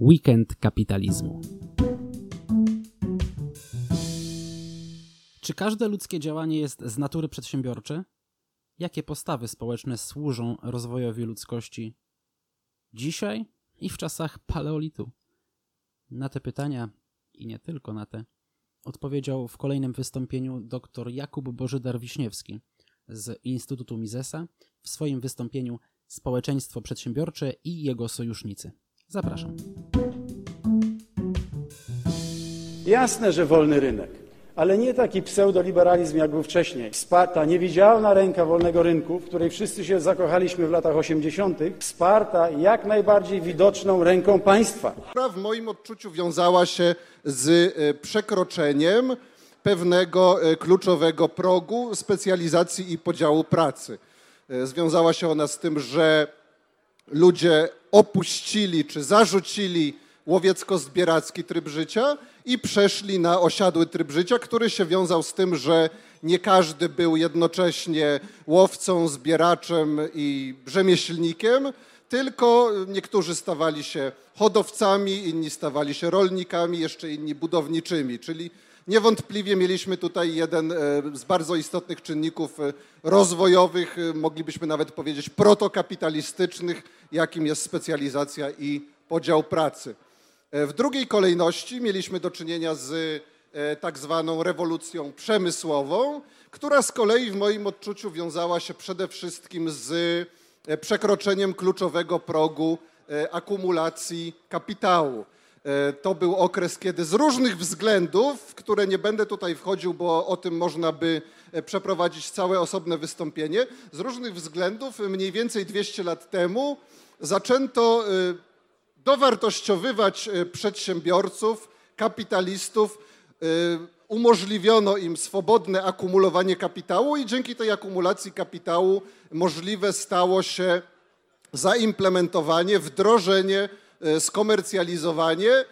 Weekend kapitalizmu. Czy każde ludzkie działanie jest z natury przedsiębiorcze? Jakie postawy społeczne służą rozwojowi ludzkości dzisiaj i w czasach paleolitu? Na te pytania i nie tylko na te odpowiedział w kolejnym wystąpieniu dr Jakub Bożydar-Wiśniewski z Instytutu Misesa w swoim wystąpieniu Społeczeństwo przedsiębiorcze i jego sojusznicy. Zapraszam. Jasne, że wolny rynek, ale nie taki pseudoliberalizm, jak był wcześniej. Wsparta niewidzialna ręka wolnego rynku, w której wszyscy się zakochaliśmy w latach 80., wsparta jak najbardziej widoczną ręką państwa. która w moim odczuciu wiązała się z e, przekroczeniem pewnego e, kluczowego progu specjalizacji i podziału pracy. E, Związała się ona z tym, że ludzie opuścili czy zarzucili łowiecko-zbieracki tryb życia i przeszli na osiadły tryb życia, który się wiązał z tym, że nie każdy był jednocześnie łowcą, zbieraczem i rzemieślnikiem, tylko niektórzy stawali się hodowcami, inni stawali się rolnikami, jeszcze inni budowniczymi, czyli niewątpliwie mieliśmy tutaj jeden e, z bardzo istotnych czynników e, rozwojowych, e, moglibyśmy nawet powiedzieć protokapitalistycznych, jakim jest specjalizacja i podział pracy. E, W drugiej kolejności mieliśmy do czynienia z e, tak zwaną rewolucją przemysłową, która z kolei w moim odczuciu wiązała się przede wszystkim z e, przekroczeniem kluczowego progu akumulacji kapitału. E, To był okres, kiedy z różnych względów, w które nie będę tutaj wchodził, bo o tym można by e, przeprowadzić całe osobne wystąpienie, z różnych względów e, mniej więcej 200 lat temu zaczęto dowartościowywać przedsiębiorców, kapitalistów, umożliwiono im swobodne akumulowanie kapitału i dzięki tej akumulacji kapitału możliwe stało się zaimplementowanie, wdrożenie, skomercjalizowanie e,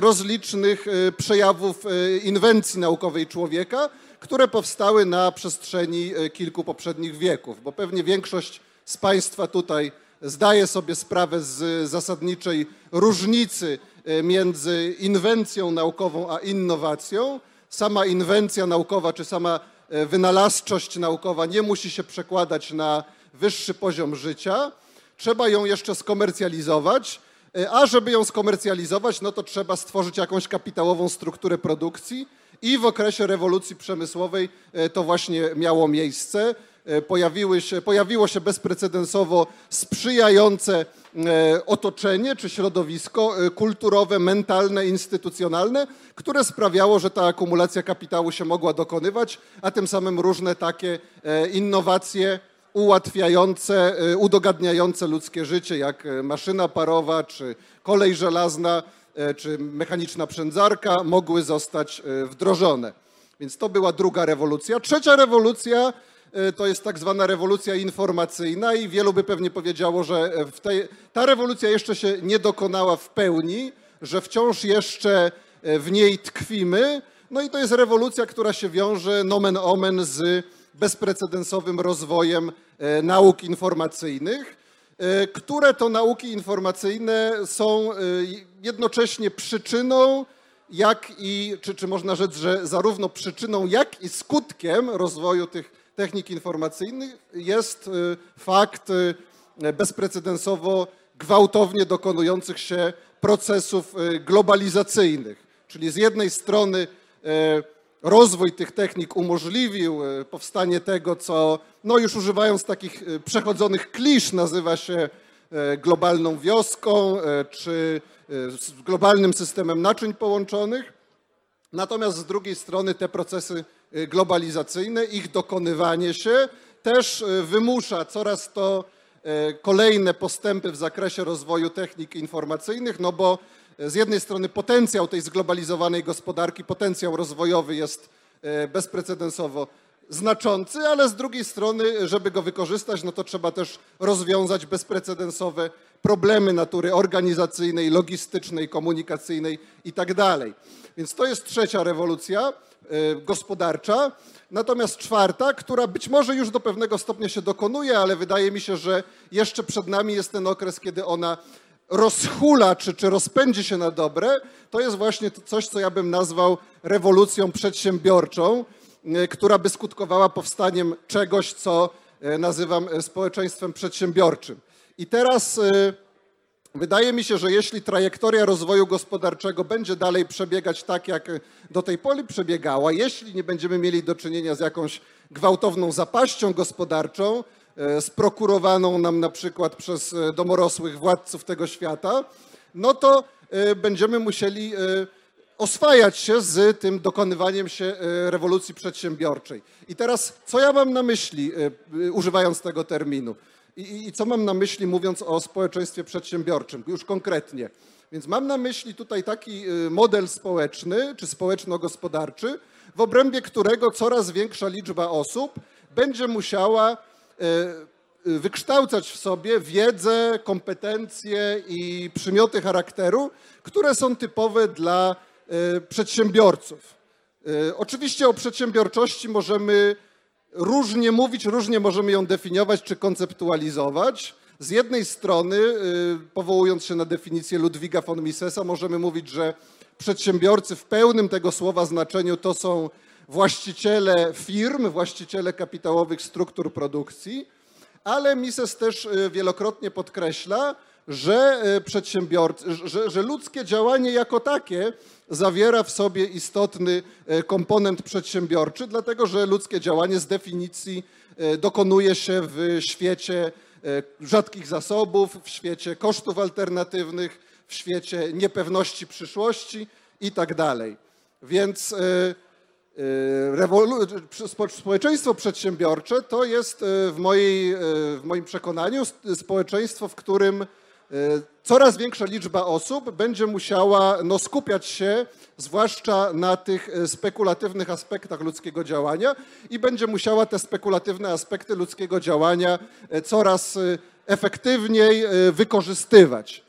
rozlicznych e, przejawów e, inwencji naukowej człowieka, które powstały na przestrzeni e, kilku poprzednich wieków, bo pewnie większość z Państwa tutaj zdaje sobie sprawę z zasadniczej różnicy e, między inwencją naukową a innowacją. Sama inwencja naukowa czy sama e, wynalazczość naukowa nie musi się przekładać na wyższy poziom życia. Trzeba ją jeszcze skomercjalizować, e, a żeby ją skomercjalizować, no to trzeba stworzyć jakąś kapitałową strukturę produkcji i w okresie rewolucji przemysłowej e, to właśnie miało miejsce. E, Pojawiły się, pojawiło się bezprecedensowo sprzyjające e, otoczenie czy środowisko e, kulturowe, mentalne, instytucjonalne, które sprawiało, że ta akumulacja kapitału się mogła dokonywać, a tym samym różne takie e, innowacje ułatwiające, e, udogadniające ludzkie życie, jak e, maszyna parowa, czy kolej żelazna, e, czy mechaniczna przędzarka, mogły zostać wdrożone. Więc to była druga rewolucja. Trzecia rewolucja to jest tak zwana rewolucja informacyjna i wielu by pewnie powiedziało, że e, tej, ta rewolucja jeszcze się nie dokonała w pełni, że wciąż jeszcze e, w niej tkwimy. No i to jest rewolucja, która się wiąże nomen omen z bezprecedensowym rozwojem e, nauk informacyjnych, e, które to nauki informacyjne są e, jednocześnie przyczyną, jak i, czy, czy można rzec, że zarówno przyczyną, jak i skutkiem rozwoju tych technik informacyjnych jest fakt bezprecedensowo gwałtownie dokonujących się procesów globalizacyjnych. Czyli z jednej strony rozwój tych technik umożliwił e, powstanie tego, co no już używając takich e, przechodzonych klisz nazywa się e, globalną wioską czy globalnym systemem naczyń połączonych. Natomiast z drugiej strony te procesy globalizacyjne, ich dokonywanie się też wymusza coraz to kolejne postępy w zakresie rozwoju technik informacyjnych, no bo y, z jednej strony potencjał tej zglobalizowanej gospodarki, potencjał rozwojowy jest y, bezprecedensowo znaczący, ale z drugiej strony, żeby go wykorzystać, no to trzeba też rozwiązać bezprecedensowe problemy natury organizacyjnej, logistycznej, komunikacyjnej i tak. Więc to jest trzecia rewolucja e, gospodarcza. Natomiast czwarta, która być może już do pewnego stopnia się dokonuje, ale wydaje mi się, że jeszcze przed nami jest ten okres, kiedy ona rozhula czy, czy rozpędzi się na dobre, to jest właśnie coś, co ja bym nazwał rewolucją przedsiębiorczą, e, która by skutkowała powstaniem czegoś, co e, nazywam społeczeństwem przedsiębiorczym. I teraz wydaje mi się, że jeśli trajektoria rozwoju gospodarczego będzie dalej przebiegać tak, jak do tej pory przebiegała, jeśli nie będziemy mieli do czynienia z jakąś gwałtowną zapaścią gospodarczą, sprokurowaną nam na przykład przez domorosłych władców tego świata, no to E, będziemy musieli e, oswajać się z tym dokonywaniem się e, rewolucji przedsiębiorczej. I teraz, co ja mam na myśli, używając tego terminu? I, I, co mam na myśli, mówiąc o społeczeństwie przedsiębiorczym, już konkretnie? Więc mam na myśli tutaj taki model społeczny czy społeczno-gospodarczy, w obrębie którego coraz większa liczba osób będzie musiała wykształcać w sobie wiedzę, kompetencje i przymioty charakteru, które są typowe dla przedsiębiorców. Oczywiście o przedsiębiorczości możemy różnie mówić, różnie możemy ją definiować czy konceptualizować. Z jednej strony, e, powołując się na definicję Ludwiga von Misesa, możemy mówić, że przedsiębiorcy w pełnym tego słowa znaczeniu to są właściciele firm, właściciele kapitałowych struktur produkcji ale Mises też e, wielokrotnie podkreśla, że e, przedsiębiorcy, że, że ludzkie działanie jako takie zawiera w sobie istotny e, komponent przedsiębiorczy, dlatego że ludzkie działanie z definicji dokonuje się w świecie rzadkich zasobów, w świecie kosztów alternatywnych, w świecie niepewności przyszłości i tak dalej. Więc społeczeństwo przedsiębiorcze to jest e, w, mojej, e, w moim przekonaniu społeczeństwo, w którym e, coraz większa liczba osób będzie musiała no, skupiać się zwłaszcza na tych spekulatywnych aspektach ludzkiego działania i będzie musiała te spekulatywne aspekty ludzkiego działania coraz efektywniej wykorzystywać.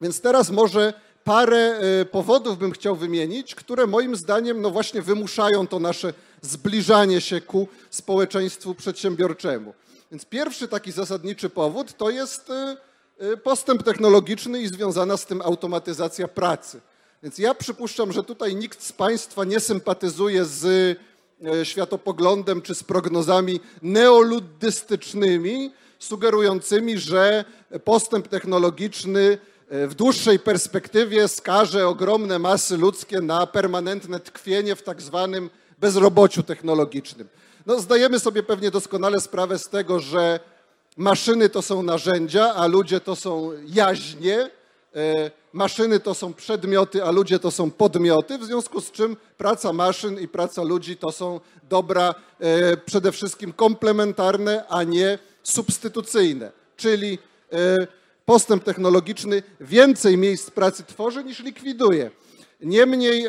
Więc teraz może parę e, powodów bym chciał wymienić, które moim zdaniem no właśnie wymuszają to nasze zbliżanie się ku społeczeństwu przedsiębiorczemu. Więc pierwszy taki zasadniczy powód to jest e, e, postęp technologiczny i związana z tym automatyzacja pracy. Więc ja przypuszczam, że tutaj nikt z Państwa nie sympatyzuje z światopoglądem czy z prognozami neoluddystycznymi, sugerującymi, że postęp technologiczny w dłuższej perspektywie skaże ogromne masy ludzkie na permanentne tkwienie w tak zwanym bezrobociu technologicznym. No, zdajemy sobie pewnie doskonale sprawę z tego, że maszyny to są narzędzia, a ludzie to są jaźnie. E, maszyny to są przedmioty, a ludzie to są podmioty, w związku z czym praca maszyn i praca ludzi to są dobra e, przede wszystkim komplementarne, a nie substytucyjne. Czyli e, postęp technologiczny więcej miejsc pracy tworzy niż likwiduje. Niemniej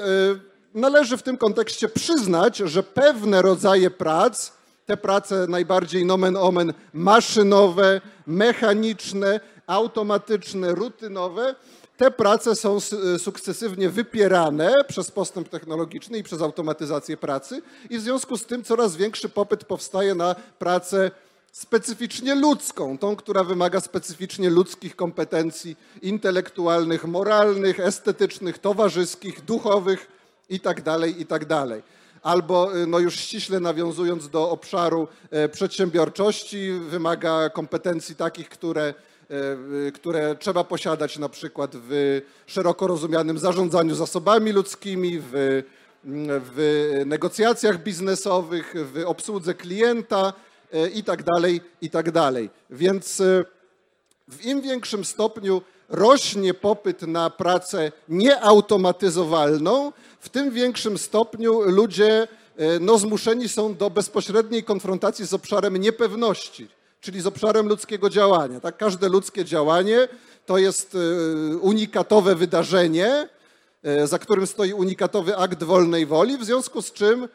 należy w tym kontekście przyznać, że pewne rodzaje prac, te prace najbardziej nomen omen maszynowe, mechaniczne, automatyczne, rutynowe, te prace są sukcesywnie wypierane przez postęp technologiczny i przez automatyzację pracy i w związku z tym coraz większy popyt powstaje na pracę specyficznie ludzką, tą, która wymaga specyficznie ludzkich kompetencji intelektualnych, moralnych, estetycznych, towarzyskich, duchowych itd., tak itd. Albo y, no już ściśle nawiązując do obszaru e, przedsiębiorczości, wymaga kompetencji takich, które, e, które trzeba posiadać na przykład w szeroko rozumianym zarządzaniu zasobami ludzkimi, w, w negocjacjach biznesowych, w obsłudze klienta, E, i tak dalej, i tak dalej. Więc e, w im większym stopniu rośnie popyt na pracę nieautomatyzowalną, w tym większym stopniu ludzie e, no, zmuszeni są do bezpośredniej konfrontacji z obszarem niepewności, czyli z obszarem ludzkiego działania. Tak? Każde ludzkie działanie to jest unikatowe wydarzenie, za którym stoi unikatowy akt wolnej woli, w związku z czym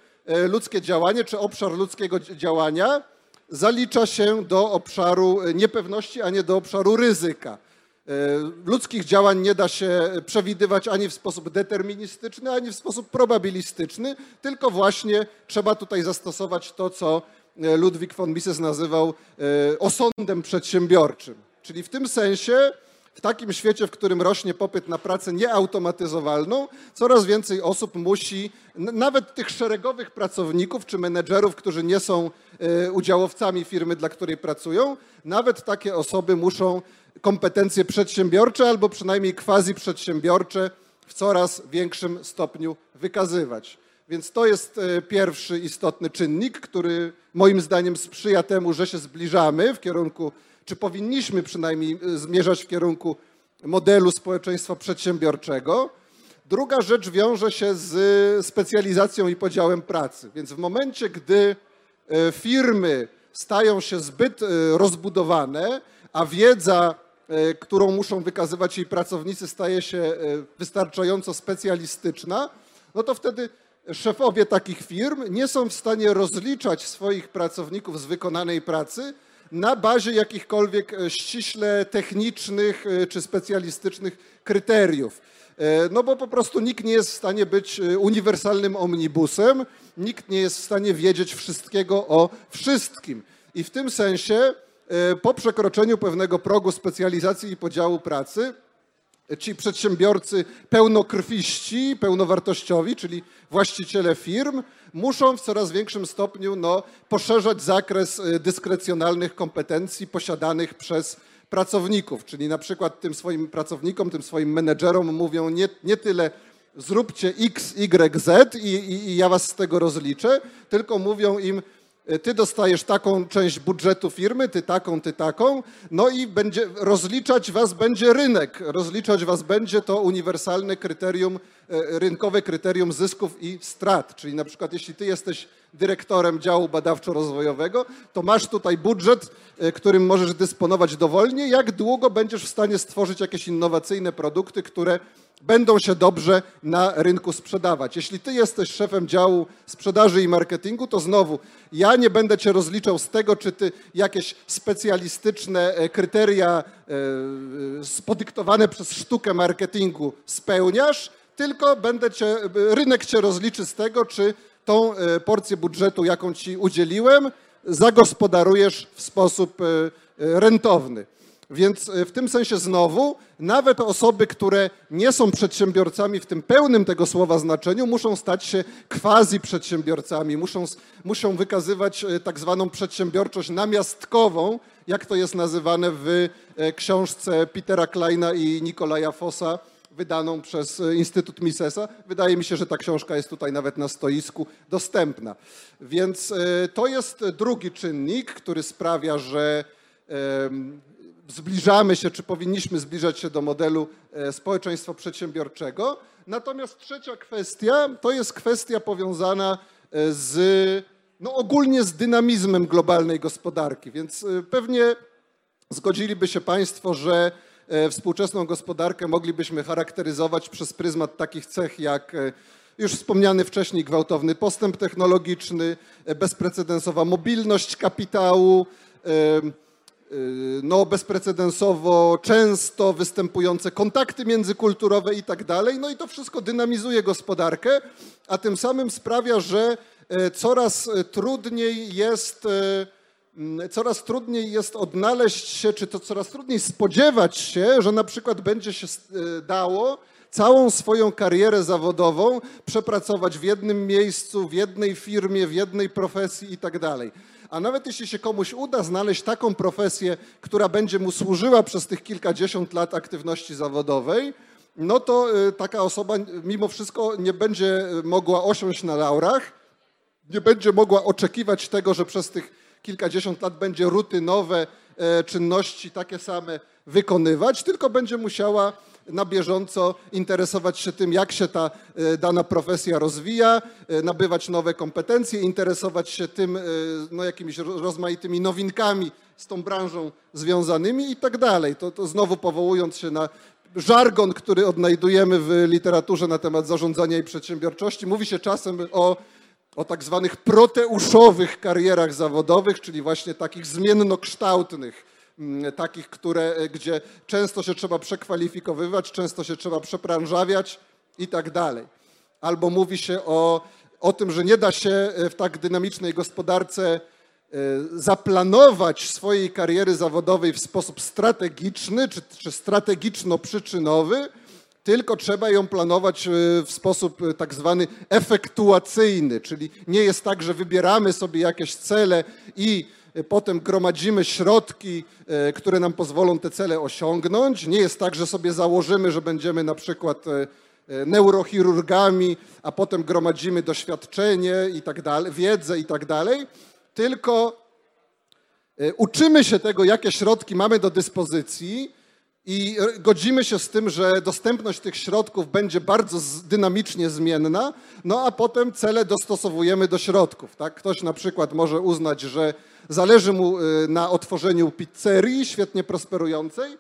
ludzkie działanie czy obszar ludzkiego działania zalicza się do obszaru niepewności, a nie do obszaru ryzyka. E, ludzkich działań nie da się przewidywać ani w sposób deterministyczny, ani w sposób probabilistyczny, tylko właśnie trzeba tutaj zastosować to, co e, Ludwik von Mises nazywał e, osądem przedsiębiorczym. Czyli w tym sensie w takim świecie, w którym rośnie popyt na pracę nieautomatyzowalną, coraz więcej osób musi, nawet tych szeregowych pracowników czy menedżerów, którzy nie są udziałowcami firmy, dla której pracują, nawet takie osoby muszą kompetencje przedsiębiorcze albo przynajmniej quasi przedsiębiorcze w coraz większym stopniu wykazywać. Więc to jest e, pierwszy istotny czynnik, który moim zdaniem sprzyja temu, że się zbliżamy w kierunku, czy powinniśmy przynajmniej e, zmierzać w kierunku modelu społeczeństwa przedsiębiorczego. Druga rzecz wiąże się z specjalizacją i podziałem pracy. Więc w momencie, gdy e, firmy stają się zbyt rozbudowane, a wiedza, którą muszą wykazywać jej pracownicy, staje się wystarczająco specjalistyczna, no to wtedy szefowie takich firm nie są w stanie rozliczać swoich pracowników z wykonanej pracy na bazie jakichkolwiek e, ściśle technicznych e, czy specjalistycznych kryteriów. E, no bo po prostu nikt nie jest w stanie być uniwersalnym omnibusem, nikt nie jest w stanie wiedzieć wszystkiego o wszystkim. I w tym sensie po przekroczeniu pewnego progu specjalizacji i podziału pracy ci przedsiębiorcy pełnokrwiści, pełnowartościowi, czyli właściciele firm, muszą w coraz większym stopniu no, poszerzać zakres y, dyskrecjonalnych kompetencji posiadanych przez pracowników. Czyli na przykład tym swoim pracownikom, tym swoim menedżerom mówią nie, nie tyle zróbcie X, Y, Z i, i, i ja was z tego rozliczę, tylko mówią im E, ty dostajesz taką część budżetu firmy, ty taką, ty taką, no i będzie, rozliczać was będzie rynek, rozliczać was będzie to uniwersalne kryterium, e, rynkowe kryterium zysków i strat. Czyli na przykład jeśli ty jesteś dyrektorem działu badawczo-rozwojowego, to masz tutaj budżet, e, którym możesz dysponować dowolnie, jak długo będziesz w stanie stworzyć jakieś innowacyjne produkty, które będą się dobrze na rynku sprzedawać. Jeśli ty jesteś szefem działu sprzedaży i marketingu, to znowu ja nie będę cię rozliczał z tego, czy ty jakieś specjalistyczne e, kryteria e, spodyktowane przez sztukę marketingu spełniasz, tylko będę cię, rynek cię rozliczy z tego, czy tą e, porcję budżetu, jaką ci udzieliłem, zagospodarujesz w sposób rentowny. Więc e, w tym sensie znowu, nawet osoby, które nie są przedsiębiorcami w tym pełnym tego słowa znaczeniu, muszą stać się quasi przedsiębiorcami, muszą, muszą wykazywać e, tak zwaną przedsiębiorczość namiastkową, jak to jest nazywane w e, książce Petera Kleina i Nikolaja Fossa, wydaną przez Instytut Misesa. Wydaje mi się, że ta książka jest tutaj nawet na stoisku dostępna. Więc to jest drugi czynnik, który sprawia, że zbliżamy się, czy powinniśmy zbliżać się do modelu e, społeczeństwa przedsiębiorczego. Natomiast trzecia kwestia to jest kwestia powiązana e, z, no ogólnie z dynamizmem globalnej gospodarki. Więc e, pewnie zgodziliby się Państwo, że współczesną gospodarkę moglibyśmy charakteryzować przez pryzmat takich cech jak już wspomniany wcześniej gwałtowny postęp technologiczny, bezprecedensowa mobilność kapitału, no, bezprecedensowo często występujące kontakty międzykulturowe i tak dalej. No i to wszystko dynamizuje gospodarkę, a tym samym sprawia, że e, coraz trudniej jest e, coraz trudniej jest odnaleźć się, czy to coraz trudniej spodziewać się, że na przykład będzie się dało całą swoją karierę zawodową przepracować w jednym miejscu, w jednej firmie, w jednej profesji i tak dalej. A nawet jeśli się komuś uda znaleźć taką profesję, która będzie mu służyła przez tych kilkadziesiąt lat aktywności zawodowej, no to y, taka osoba mimo wszystko nie będzie mogła osiąść na laurach, nie będzie mogła oczekiwać tego, że przez tych kilkadziesiąt lat będzie rutynowe e, czynności takie same wykonywać, tylko będzie musiała na bieżąco interesować się tym, jak się ta e, dana profesja rozwija, e, nabywać nowe kompetencje, interesować się tym, e, no, jakimiś rozmaitymi nowinkami z tą branżą związanymi i tak dalej. To, to znowu powołując się na żargon, który odnajdujemy w literaturze na temat zarządzania i przedsiębiorczości, mówi się czasem o o tak zwanych proteuszowych karierach zawodowych, czyli właśnie takich zmiennokształtnych takich, które, e, gdzie często się trzeba przekwalifikowywać, często się trzeba przepranżawiać i tak dalej. Albo mówi się o, o tym, że nie da się e, w tak dynamicznej gospodarce zaplanować swojej kariery zawodowej w sposób strategiczny czy, czy strategiczno-przyczynowy, tylko trzeba ją planować w sposób tak zwany efektuacyjny, czyli nie jest tak, że wybieramy sobie jakieś cele i potem gromadzimy środki, które nam pozwolą te cele osiągnąć. Nie jest tak, że sobie założymy, że będziemy na przykład neurochirurgami, a potem gromadzimy doświadczenie i tak dalej, wiedzę i tak dalej, tylko uczymy się tego, jakie środki mamy do dyspozycji i godzimy się z tym, że dostępność tych środków będzie bardzo dynamicznie zmienna, no a potem cele dostosowujemy do środków. Tak? Ktoś na przykład może uznać, że zależy mu na otworzeniu pizzerii świetnie prosperującej,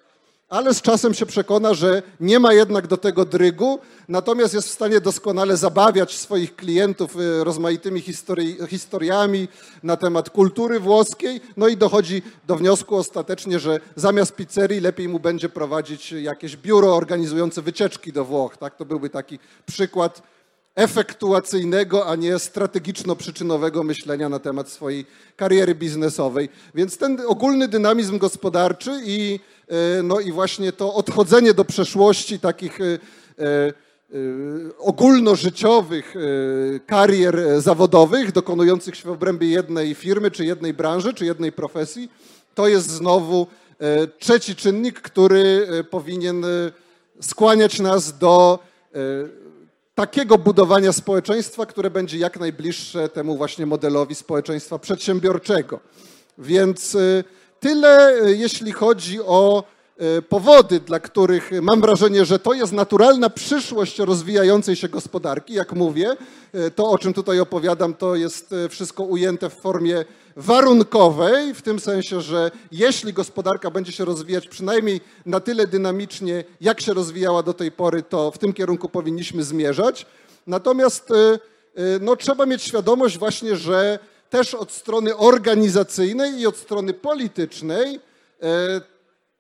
ale z czasem się przekona, że nie ma jednak do tego drygu, natomiast jest w stanie doskonale zabawiać swoich klientów rozmaitymi historii, historiami na temat kultury włoskiej, no i dochodzi do wniosku ostatecznie, że zamiast pizzerii lepiej mu będzie prowadzić jakieś biuro organizujące wycieczki do Włoch. Tak? To byłby taki przykład efektuacyjnego, a nie strategiczno-przyczynowego myślenia na temat swojej kariery biznesowej. Więc ten ogólny dynamizm gospodarczy i, no i właśnie to odchodzenie do przeszłości takich ogólnożyciowych karier zawodowych dokonujących się w obrębie jednej firmy, czy jednej branży, czy jednej profesji, to jest znowu trzeci czynnik, który powinien skłaniać nas do takiego budowania społeczeństwa, które będzie jak najbliższe temu właśnie modelowi społeczeństwa przedsiębiorczego. Więc tyle, jeśli chodzi o powody, dla których mam wrażenie, że to jest naturalna przyszłość rozwijającej się gospodarki. Jak mówię, to o czym tutaj opowiadam, to jest wszystko ujęte w formie warunkowej, w tym sensie, że jeśli gospodarka będzie się rozwijać przynajmniej na tyle dynamicznie, jak się rozwijała do tej pory, to w tym kierunku powinniśmy zmierzać. Natomiast no, trzeba mieć świadomość właśnie, że też od strony organizacyjnej i od strony politycznej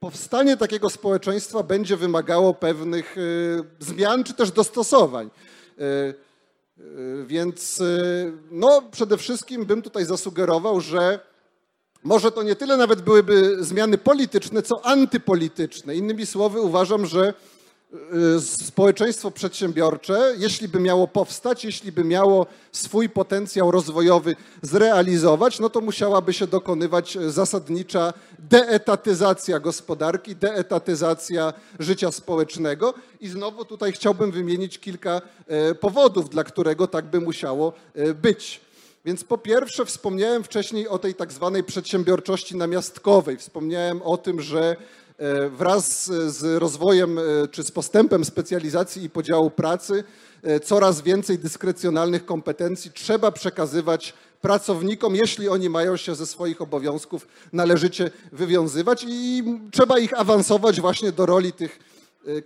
powstanie takiego społeczeństwa będzie wymagało pewnych zmian czy też dostosowań. Więc no, przede wszystkim bym tutaj zasugerował, że może to nie tyle nawet byłyby zmiany polityczne, co antypolityczne. Innymi słowy, uważam, że społeczeństwo przedsiębiorcze, jeśli by miało powstać, jeśli by miało swój potencjał rozwojowy zrealizować, no to musiałaby się dokonywać zasadnicza deetatyzacja gospodarki, deetatyzacja życia społecznego. I znowu tutaj chciałbym wymienić kilka powodów, dla którego tak by musiało być. Więc po pierwsze wspomniałem wcześniej o tej tak zwanej przedsiębiorczości namiastkowej. Wspomniałem o tym, że wraz z rozwojem czy z postępem specjalizacji i podziału pracy coraz więcej dyskrecjonalnych kompetencji trzeba przekazywać pracownikom, jeśli oni mają się ze swoich obowiązków należycie wywiązywać i trzeba ich awansować właśnie do roli tych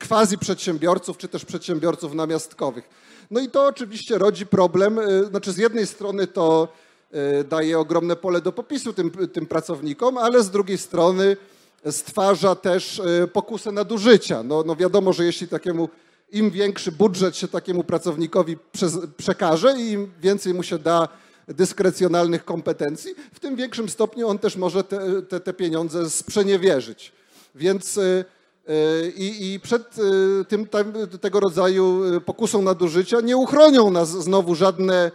quasi przedsiębiorców czy też przedsiębiorców namiastkowych. No i to oczywiście rodzi problem, znaczy z jednej strony to daje ogromne pole do popisu tym, tym pracownikom, ale z drugiej strony stwarza też pokusę nadużycia. No, no wiadomo, że jeśli takiemu, im większy budżet się takiemu pracownikowi przekaże i im więcej mu się da dyskrecjonalnych kompetencji, w tym większym stopniu on też może te, te, te pieniądze sprzeniewierzyć. Więc i, i przed tym, tego rodzaju pokusą nadużycia nie uchronią nas znowu żadne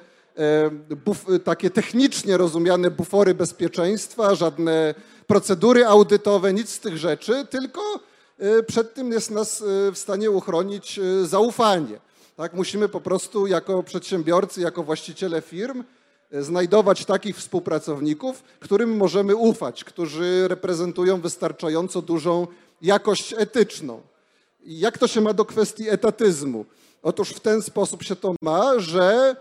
buf, takie technicznie rozumiane bufory bezpieczeństwa, żadne procedury audytowe, nic z tych rzeczy, tylko przed tym jest nas w stanie uchronić zaufanie. Tak? Musimy po prostu jako przedsiębiorcy, jako właściciele firm znajdować takich współpracowników, którym możemy ufać, którzy reprezentują wystarczająco dużą jakość etyczną. Jak to się ma do kwestii etatyzmu? Otóż w ten sposób się to ma, że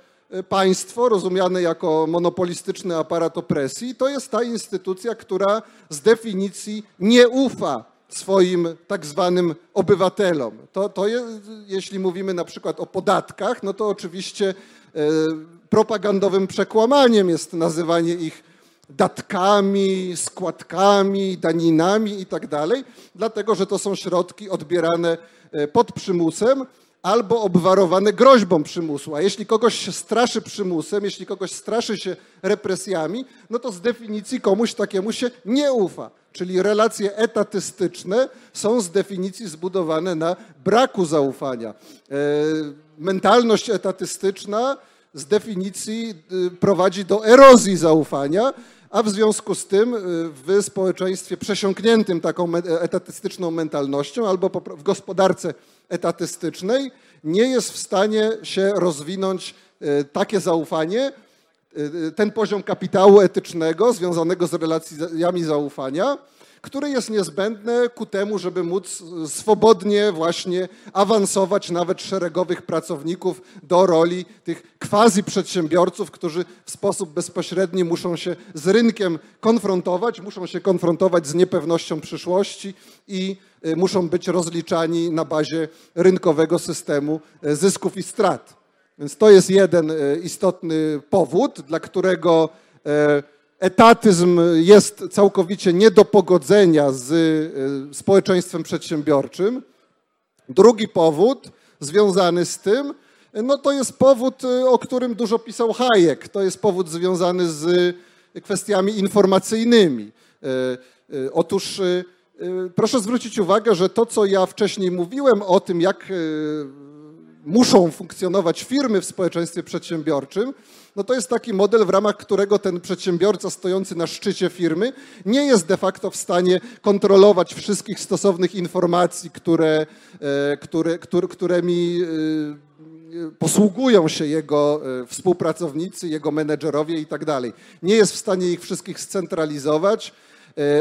państwo, rozumiane jako monopolistyczny aparat opresji, to jest ta instytucja, która z definicji nie ufa swoim tak zwanym obywatelom. To, to jest, jeśli mówimy na przykład o podatkach, no to oczywiście propagandowym przekłamaniem jest nazywanie ich datkami, składkami, daninami i tak dlatego że to są środki odbierane pod przymusem, albo obwarowane groźbą przymusu. A jeśli kogoś się straszy przymusem, jeśli kogoś straszy się represjami, no to z definicji komuś takiemu się nie ufa. Czyli relacje etatystyczne są z definicji zbudowane na braku zaufania. E, mentalność etatystyczna z definicji y, prowadzi do erozji zaufania, a w związku z tym y, w społeczeństwie przesiąkniętym taką etatystyczną mentalnością albo w gospodarce etatystycznej nie jest w stanie się rozwinąć y, takie zaufanie, ten poziom kapitału etycznego związanego z relacjami zaufania, które jest niezbędne ku temu, żeby móc swobodnie właśnie awansować nawet szeregowych pracowników do roli tych quasi przedsiębiorców, którzy w sposób bezpośredni muszą się z rynkiem konfrontować, muszą się konfrontować z niepewnością przyszłości i y, muszą być rozliczani na bazie rynkowego systemu y, zysków i strat. Więc to jest jeden y, istotny powód, dla którego etatyzm jest całkowicie nie do pogodzenia z y, społeczeństwem przedsiębiorczym. Drugi powód związany z tym, no to jest powód, y, o którym dużo pisał Hayek. To jest powód związany z kwestiami informacyjnymi. Y, otóż proszę zwrócić uwagę, że to, co ja wcześniej mówiłem o tym, jak muszą funkcjonować firmy w społeczeństwie przedsiębiorczym, no to jest taki model, w ramach którego ten przedsiębiorca stojący na szczycie firmy nie jest de facto w stanie kontrolować wszystkich stosownych informacji, które, e, które, które, którymi e, posługują się jego e, współpracownicy, jego menedżerowie i tak dalej. Nie jest w stanie ich wszystkich scentralizować.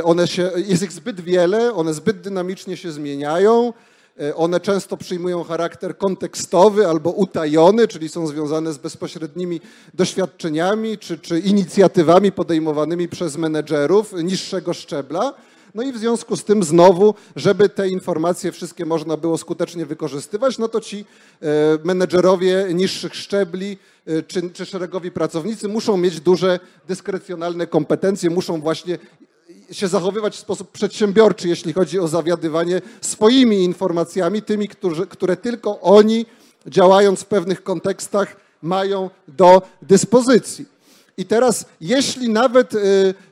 One się, jest ich zbyt wiele, one zbyt dynamicznie się zmieniają. E, one często przyjmują charakter kontekstowy albo utajony, czyli są związane z bezpośrednimi doświadczeniami czy, czy inicjatywami podejmowanymi przez menedżerów niższego szczebla. No i w związku z tym znowu, żeby te informacje wszystkie można było skutecznie wykorzystywać, no to ci e, menedżerowie niższych szczebli e, czy, czy szeregowi pracownicy muszą mieć duże dyskrecjonalne kompetencje, muszą właśnie się zachowywać w sposób przedsiębiorczy, jeśli chodzi o zawiadywanie swoimi informacjami, tymi, którzy, które tylko oni, działając w pewnych kontekstach, mają do dyspozycji. I teraz, jeśli nawet y,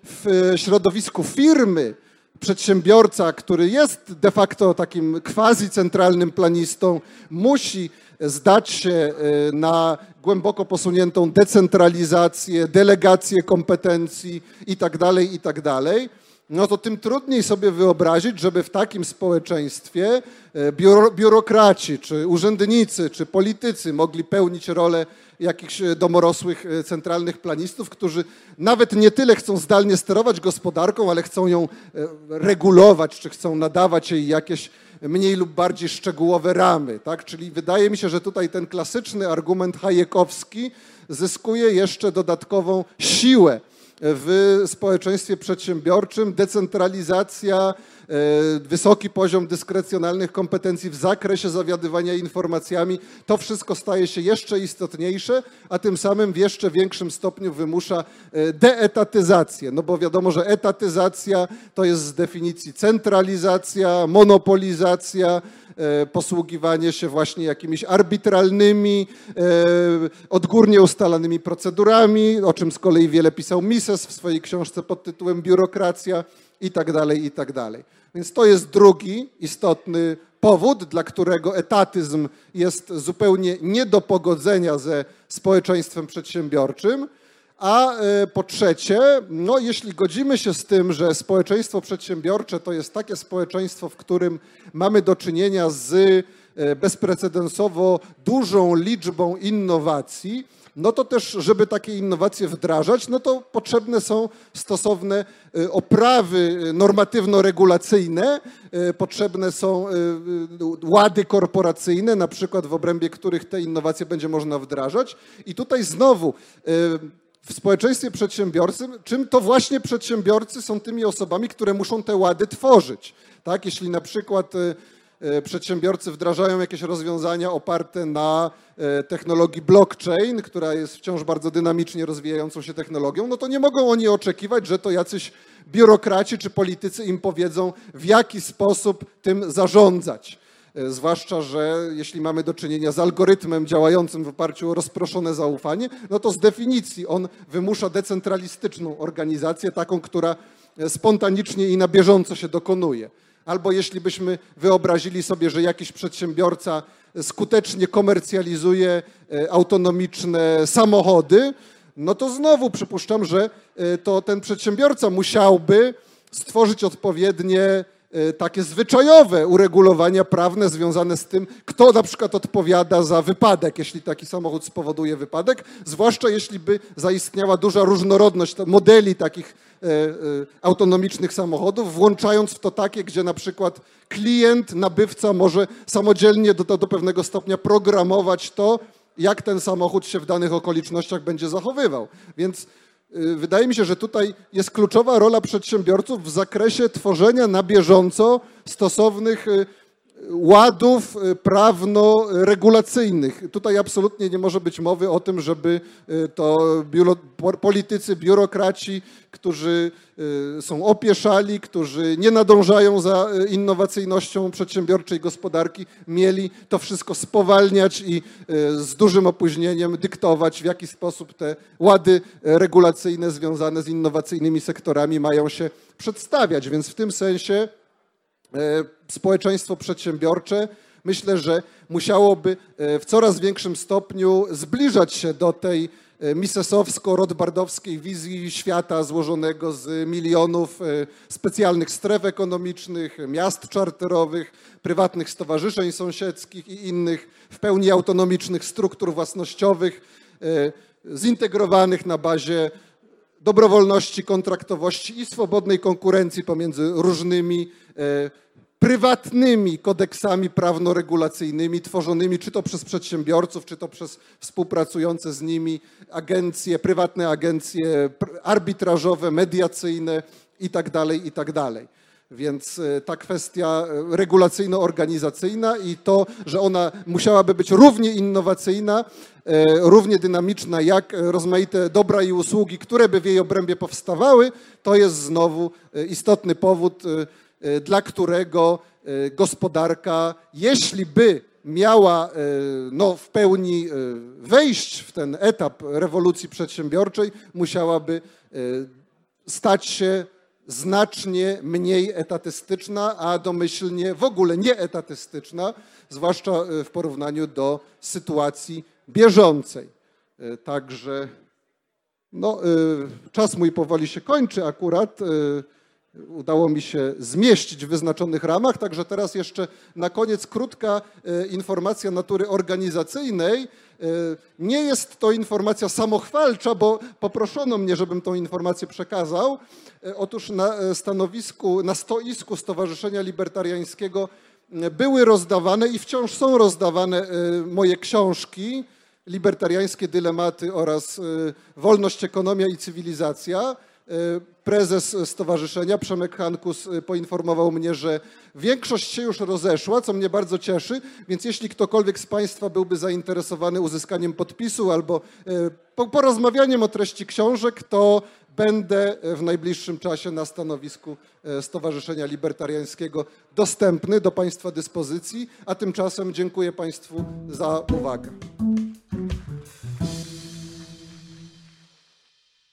w środowisku firmy przedsiębiorca, który jest de facto takim quasi centralnym planistą, musi zdać się y, na głęboko posuniętą decentralizację, delegację kompetencji itd., tak itd., tak no to tym trudniej sobie wyobrazić, żeby w takim społeczeństwie e, biuro, biurokraci, czy urzędnicy, czy politycy mogli pełnić rolę jakichś e, domorosłych e, centralnych planistów, którzy nawet nie tyle chcą zdalnie sterować gospodarką, ale chcą ją regulować, czy chcą nadawać jej jakieś mniej lub bardziej szczegółowe ramy. Tak? Czyli wydaje mi się, że tutaj ten klasyczny argument hajekowski zyskuje jeszcze dodatkową siłę w społeczeństwie przedsiębiorczym, decentralizacja, e, wysoki poziom dyskrecjonalnych kompetencji w zakresie zawiadywania informacjami, to wszystko staje się jeszcze istotniejsze, a tym samym w jeszcze większym stopniu wymusza e, deetatyzację. No bo wiadomo, że etatyzacja to jest z definicji centralizacja, monopolizacja, posługiwanie się właśnie jakimiś arbitralnymi, e, odgórnie ustalanymi procedurami, o czym z kolei wiele pisał Mises w swojej książce pod tytułem Biurokracja i tak dalej, i tak dalej. Więc to jest drugi istotny powód, dla którego etatyzm jest zupełnie nie do pogodzenia ze społeczeństwem przedsiębiorczym. A e, po trzecie, no, jeśli godzimy się z tym, że społeczeństwo przedsiębiorcze to jest takie społeczeństwo, w którym mamy do czynienia z e, bezprecedensowo dużą liczbą innowacji, no to też, żeby takie innowacje wdrażać, no to potrzebne są stosowne e, oprawy normatywno-regulacyjne, potrzebne są łady korporacyjne, na przykład w obrębie których te innowacje będzie można wdrażać. I tutaj znowu w społeczeństwie przedsiębiorcy, czym to właśnie przedsiębiorcy są tymi osobami, które muszą te łady tworzyć. Tak? Jeśli na przykład e, e, przedsiębiorcy wdrażają jakieś rozwiązania oparte na e, technologii blockchain, która jest wciąż bardzo dynamicznie rozwijającą się technologią, no to nie mogą oni oczekiwać, że to jacyś biurokraci czy politycy im powiedzą, w jaki sposób tym zarządzać. E, Zwłaszcza, że jeśli mamy do czynienia z algorytmem działającym w oparciu o rozproszone zaufanie, no to z definicji on wymusza decentralistyczną organizację, taką, która e, spontanicznie i na bieżąco się dokonuje. Albo jeśli byśmy wyobrazili sobie, że jakiś przedsiębiorca skutecznie komercjalizuje e, autonomiczne samochody, no to znowu przypuszczam, że e, to ten przedsiębiorca musiałby stworzyć odpowiednie e, takie zwyczajowe uregulowania prawne związane z tym, kto na przykład odpowiada za wypadek, jeśli taki samochód spowoduje wypadek, zwłaszcza jeśli by zaistniała duża różnorodność modeli takich e, e, autonomicznych samochodów, włączając w to takie, gdzie na przykład klient, nabywca może samodzielnie do, do pewnego stopnia programować to, jak ten samochód się w danych okolicznościach będzie zachowywał. Więc wydaje mi się, że tutaj jest kluczowa rola przedsiębiorców w zakresie tworzenia na bieżąco stosownych y, ładów y, prawno-regulacyjnych. Tutaj absolutnie nie może być mowy o tym, żeby y, to biuro, po- politycy, biurokraci, którzy y, są opieszali, którzy nie nadążają za innowacyjnością przedsiębiorczej gospodarki, mieli to wszystko spowalniać i z dużym opóźnieniem dyktować, w jaki sposób te łady regulacyjne związane z innowacyjnymi sektorami mają się przedstawiać. Więc w tym sensie społeczeństwo przedsiębiorcze myślę, że musiałoby e, w coraz większym stopniu zbliżać się do tej e, misesowsko-rodbardowskiej wizji świata złożonego z milionów e, specjalnych stref ekonomicznych, miast czarterowych, prywatnych stowarzyszeń sąsiedzkich i innych w pełni autonomicznych struktur własnościowych, e, zintegrowanych na bazie dobrowolności, kontraktowości i swobodnej konkurencji pomiędzy różnymi e, prywatnymi kodeksami prawno-regulacyjnymi tworzonymi czy to przez przedsiębiorców, czy to przez współpracujące z nimi agencje, prywatne agencje arbitrażowe, mediacyjne i tak Więc e, ta kwestia e, regulacyjno-organizacyjna i to, że ona musiałaby być równie innowacyjna, e, równie dynamiczna jak rozmaite dobra i usługi, które by w jej obrębie powstawały, to jest znowu istotny powód, dla którego gospodarka, jeśli by miała no, w pełni wejść w ten etap rewolucji przedsiębiorczej, musiałaby stać się znacznie mniej etatystyczna, a domyślnie w ogóle nieetatystyczna, zwłaszcza e, w porównaniu do sytuacji bieżącej. E, Także no, y, czas mój powoli się kończy akurat. Udało mi się zmieścić w wyznaczonych ramach, także teraz jeszcze na koniec krótka y, informacja natury organizacyjnej. Y, Nie jest to informacja samochwalcza, bo poproszono mnie, żebym tą informację przekazał. Y, Otóż na e, stanowisku, na stoisku Stowarzyszenia Libertariańskiego były rozdawane i wciąż są rozdawane moje książki libertariańskie dylematy oraz wolność, ekonomia i cywilizacja. Y, Prezes stowarzyszenia Przemek Hankus y, poinformował mnie, że większość się już rozeszła, co mnie bardzo cieszy, więc jeśli ktokolwiek z Państwa byłby zainteresowany uzyskaniem podpisu albo y, po- porozmawianiem o treści książek, to będę w najbliższym czasie na stanowisku Stowarzyszenia Libertariańskiego dostępny do Państwa dyspozycji, a tymczasem dziękuję Państwu za uwagę.